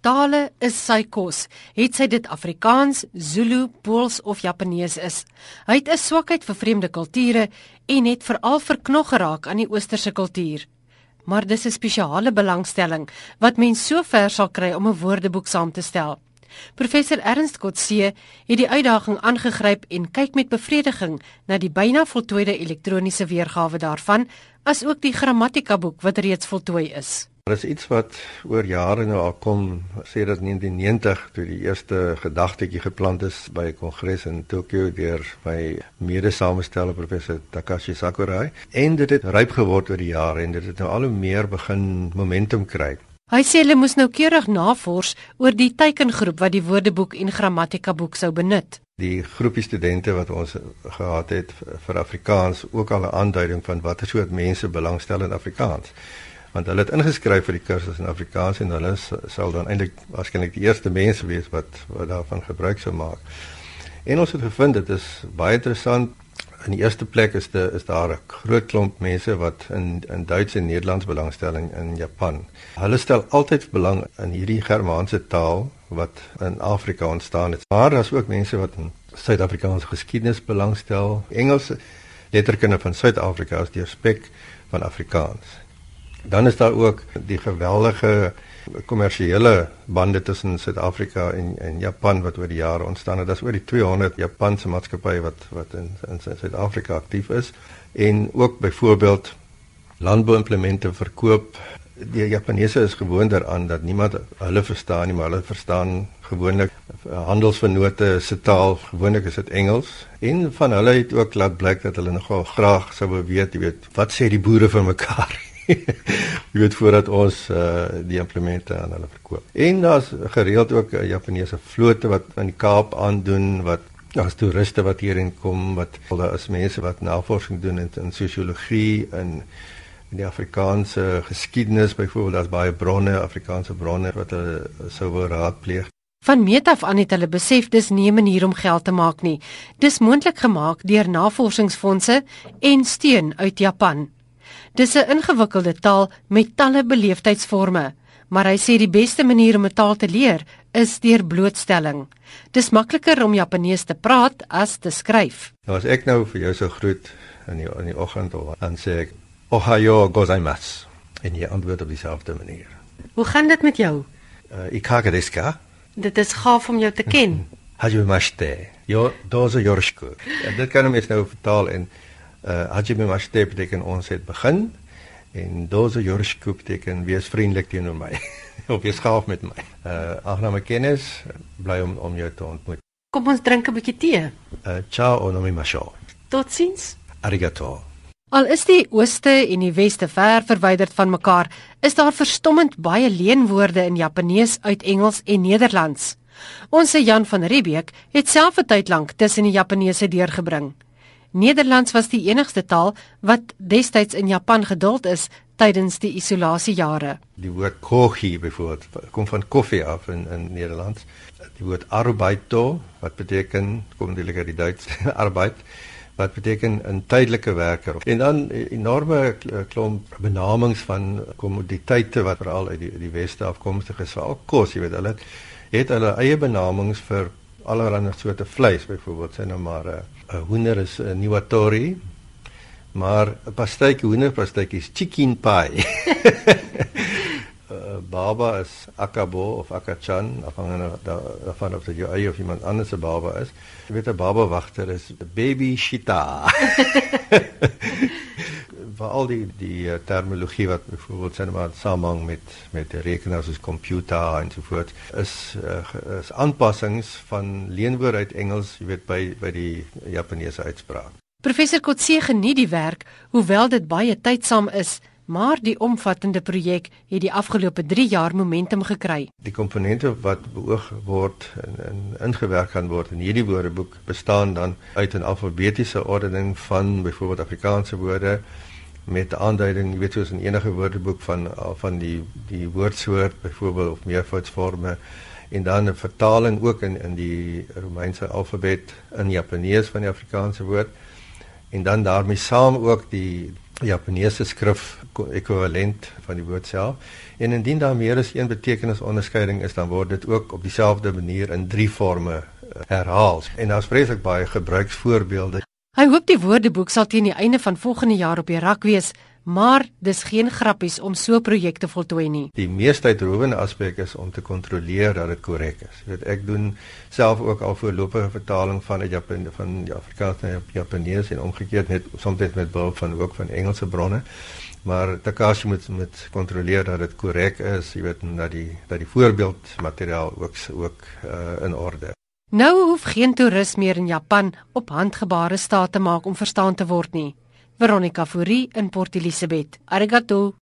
Tale is sy kos. Het sy dit Afrikaans, Zulu, Pools of Japanees is. Hy het 'n swakheid vir vreemde kulture en het veral verknog geraak aan die oosterse kultuur. Maar dis 'n spesiale belangstelling wat mens so ver sal kry om 'n woordeboek saam te stel. Professor Ernst Kotse het die uitdaging aangegryp en kyk met bevrediging na die byna voltooide elektroniese weergawe daarvan, asook die grammatikaboek wat reeds voltooi is. Daar is iets wat oor jare nou al kom, sê dat 1990 toe die eerste gedagtetjie geplant is by 'n kongres in Tokio deur my mede-samesteller professor Takashi Sakurai en dit het ryp geword oor die jare en dit het nou al hoe meer begin momentum kry. Hy sê hulle moes nou keurig navors oor die teikengroep wat die woordeboek en grammatika boek sou benut. Die groepie studente wat ons gehad het vir Afrikaans ook al 'n aanduiding van watter soort mense belangstel in Afrikaans want hulle het ingeskryf vir die kursus in Afrikaans en hulle sal dan eintlik waarskynlik die eerste mense wees wat wat daarvan gebruik sou maak. En ons het gevind dit is baie interessant. In die eerste plek is dit is daar 'n groot klomp mense wat in in Duits en Nederlands belangstelling in Japan. Hulle stel altyd belang in hierdie Germaanse taal wat in Afrika ontstaan het. Maar daar's ook mense wat in Suid-Afrikaanse geskiedenis belangstel. Engelse letterkunde van Suid-Afrika is deur spek van Afrikaans. Dan is daar ook die geweldige kommersiële bande tussen Suid-Afrika en en Japan wat oor die jare ontstaan het. Daar's oor die 200 Japanse maatskappye wat wat in in Suid-Afrika aktief is en ook byvoorbeeld landbouimplemente verkoop. Die Japaneese is gewoond daaraan dat niemand hulle verstaan nie, maar hulle verstaan gewoonlik handelsvernote se taal. Gewoonlik is dit Engels. En van hulle het ook laat blyk dat hulle nogal graag sou weet, jy weet, wat sê die boere vir mekaar? jy weet voordat ons uh, die implemente aan hulle verkoop. En daar's gereeld ook uh, Japaneese vlote wat aan die Kaap aandoen wat daar's toeriste wat hierheen kom wat daar is mense wat navorsing doen in, in sosiologie en in die Afrikaanse geskiedenis byvoorbeeld daar's baie bronne Afrikaanse bronne wat hulle sou wou raadpleeg. Van meet af aan het hulle besef dis nie 'n manier om geld te maak nie. Dis moontlik gemaak deur navorsingsfondse en steun uit Japan. Dis 'n ingewikkelde taal met talle beleefdheidsvorme, maar hy sê die beste manier om 'n taal te leer is deur blootstelling. Dis makliker om Japanees te praat as te skryf. Nou as ek nou vir jou so groet in die in die oggend of dan sê ek ohayo gozaimasu en jy antwoord op dieselfde manier. Hoe gaan dit met jou? Uh, ikaga desu ka? Dit is gaaf om jou te ken. Hajimemashite. Yo dozo yoroshiku. Ja, dit kan ons nou vertaal en uh hajime mashite beteken ons het begin en dozo yoroshiku beteken wees vriendelik teenoor my of wees gaaf met my. Uh aangename kennis, bly om om jou te ontmoet. Kom ons drink 'n bietjie tee. Uh ciao nomimashou. Totsiens. Arigato. Al is die ooste en die weste ver verwyderd van mekaar, is daar verstommend baie leenwoorde in Japanees uit Engels en Nederlands. Ons se Jan van Riebeeck het self 'n tyd lank tussen die Japaneese deurgebring. Nederlands was die enigste taal wat destyds in Japan geduld is tydens die isolasiejare. Die woord kohi byvoorbeeld kom van koffie af in in Nederlands. Die woord arbeito wat beteken kom eintlik uit die Duits arbeid wat beteken 'n tydelike werker. En dan enorme klomp benamings van kommoditeite wat veral uit die die weste afkomstig is, veral kos, jy weet hulle het hulle eie benamings vir allerlei soorte vleis byvoorbeeld sê nou maar 'n uh, uh, hoender is 'n uh, niwatori maar 'n pastytjie hoenderpastytjie is chicken pie. Uh, baba is akabo of akachan afhangende daarvan of dit jou eie of iemand anders se baba is. Jy weet 'n baba wagter is baby shita vir al die die uh, terminologie wat byvoorbeeld sê maar samehang met met rekenaars soos computer en so voort is uh, is aanpassings van leenwoorde uit Engels, jy weet by by die Japaneese uitspraak. Professor Kotse geniet die werk, hoewel dit baie tydsaam is, maar die omvattende projek het die afgelope 3 jaar momentum gekry. Die komponente wat beoog word en, en ingewerk gaan word in hierdie woordeboek bestaan dan uit 'n alfabetiese ordening van byvoorbeeld Afrikaanse woorde met aanduiding, jy weet soos in enige woordeboek van van die die woordsoort byvoorbeeld of meervoudsvorme en dan 'n vertaling ook in in die Romeinse alfabet in Japanees van die Afrikaanse woord en dan daarmee saam ook die Japaneese skrif ekwivalent van die woord self. En indien daar meer as een betekenisonderskeiding is, dan word dit ook op dieselfde manier in drie forme eh, herhaal. En daar's vreeslik baie gebruiksvoorbeelde. Hy hoop die woordeboek sal teen die einde van volgende jaar op die rak wees Maar dis geen grappies om so projekte voltooi nie. Die meeste uitrowende aspek is om te kontroleer dat dit korrek is. Jy weet ek doen self ook al voorlopige vertaling van uit Japan van die Afrikaans na Japanees en omgekeerd net soms met behulp van ook van Engelse bronne. Maar Takashi moet met kontroleer dat dit korrek is, jy weet dat die dat die voorbeeldmateriaal ook ook uh, in orde. Nou hoef geen toerist meer in Japan op handgebare staat te maak om verstaan te word nie. Veronica Fourie in Port Elizabeth. Arigato.